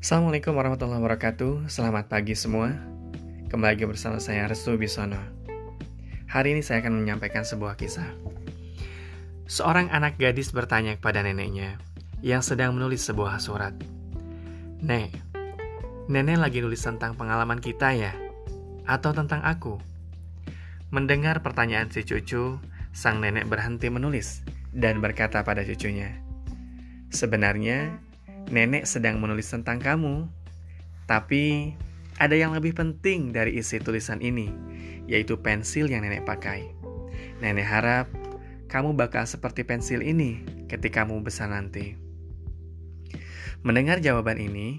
Assalamualaikum warahmatullahi wabarakatuh. Selamat pagi semua. Kembali lagi bersama saya Restu Bisono. Hari ini saya akan menyampaikan sebuah kisah. Seorang anak gadis bertanya kepada neneknya Yang sedang menulis sebuah surat. Nek, nenek lagi nulis tentang pengalaman kita ya? Atau tentang aku? Mendengar pertanyaan si cucu Sang nenek berhenti menulis Dan berkata pada cucunya Sebenarnya nenek sedang menulis tentang kamu. Tapi ada yang lebih penting dari isi tulisan ini, yaitu pensil yang nenek pakai. Nenek harap kamu bakal seperti pensil ini ketika kamu besar nanti. Mendengar jawaban ini,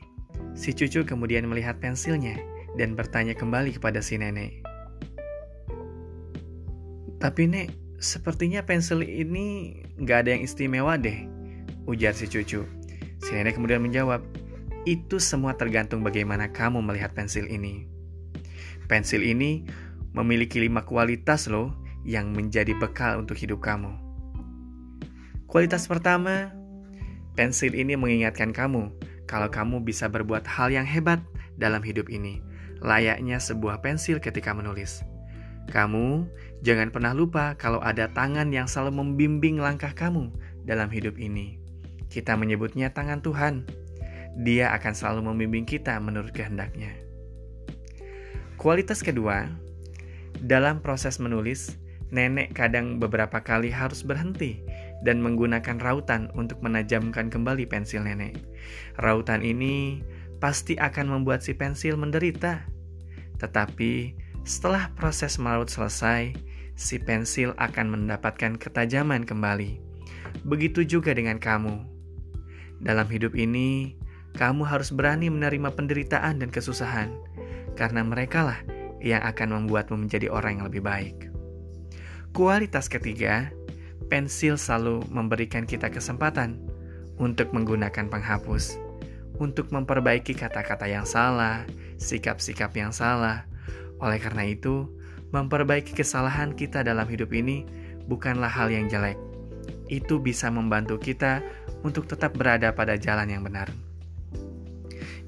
si cucu kemudian melihat pensilnya dan bertanya kembali kepada si nenek. Tapi nek, sepertinya pensil ini gak ada yang istimewa deh, ujar si cucu. Si nenek kemudian menjawab, itu semua tergantung bagaimana kamu melihat pensil ini. Pensil ini memiliki lima kualitas loh yang menjadi bekal untuk hidup kamu. Kualitas pertama, pensil ini mengingatkan kamu kalau kamu bisa berbuat hal yang hebat dalam hidup ini, layaknya sebuah pensil ketika menulis. Kamu jangan pernah lupa kalau ada tangan yang selalu membimbing langkah kamu dalam hidup ini. Kita menyebutnya tangan Tuhan. Dia akan selalu membimbing kita menurut kehendaknya. Kualitas kedua, dalam proses menulis, nenek kadang beberapa kali harus berhenti dan menggunakan rautan untuk menajamkan kembali pensil nenek. Rautan ini pasti akan membuat si pensil menderita. Tetapi setelah proses meraut selesai, si pensil akan mendapatkan ketajaman kembali. Begitu juga dengan kamu. Dalam hidup ini, kamu harus berani menerima penderitaan dan kesusahan, karena merekalah yang akan membuatmu menjadi orang yang lebih baik. Kualitas ketiga, pensil selalu memberikan kita kesempatan untuk menggunakan penghapus, untuk memperbaiki kata-kata yang salah, sikap-sikap yang salah. Oleh karena itu, memperbaiki kesalahan kita dalam hidup ini bukanlah hal yang jelek. Itu bisa membantu kita untuk tetap berada pada jalan yang benar.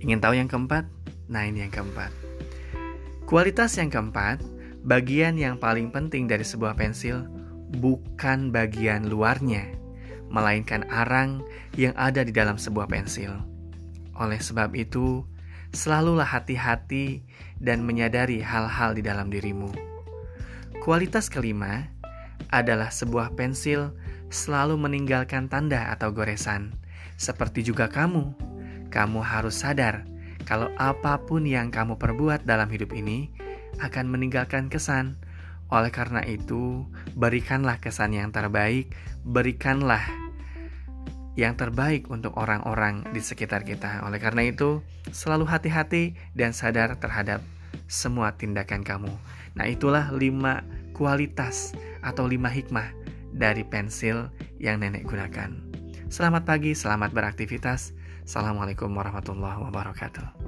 Ingin tahu yang keempat? Nah, ini yang keempat. Kualitas yang keempat, bagian yang paling penting dari sebuah pensil bukan bagian luarnya, melainkan arang yang ada di dalam sebuah pensil. Oleh sebab itu, selalulah hati-hati dan menyadari hal-hal di dalam dirimu. Kualitas kelima adalah sebuah pensil selalu meninggalkan tanda atau goresan. Seperti juga kamu, kamu harus sadar kalau apa pun yang kamu perbuat dalam hidup ini akan meninggalkan kesan. Oleh karena itu, berikanlah kesan yang terbaik, berikanlah yang terbaik untuk orang-orang di sekitar kita. Oleh karena itu, selalu hati-hati dan sadar terhadap semua tindakan kamu. Nah, itulah lima kualitas atau lima hikmah dari pensil yang nenek gunakan. Selamat pagi, selamat beraktivitas. Assalamualaikum warahmatullahi wabarakatuh.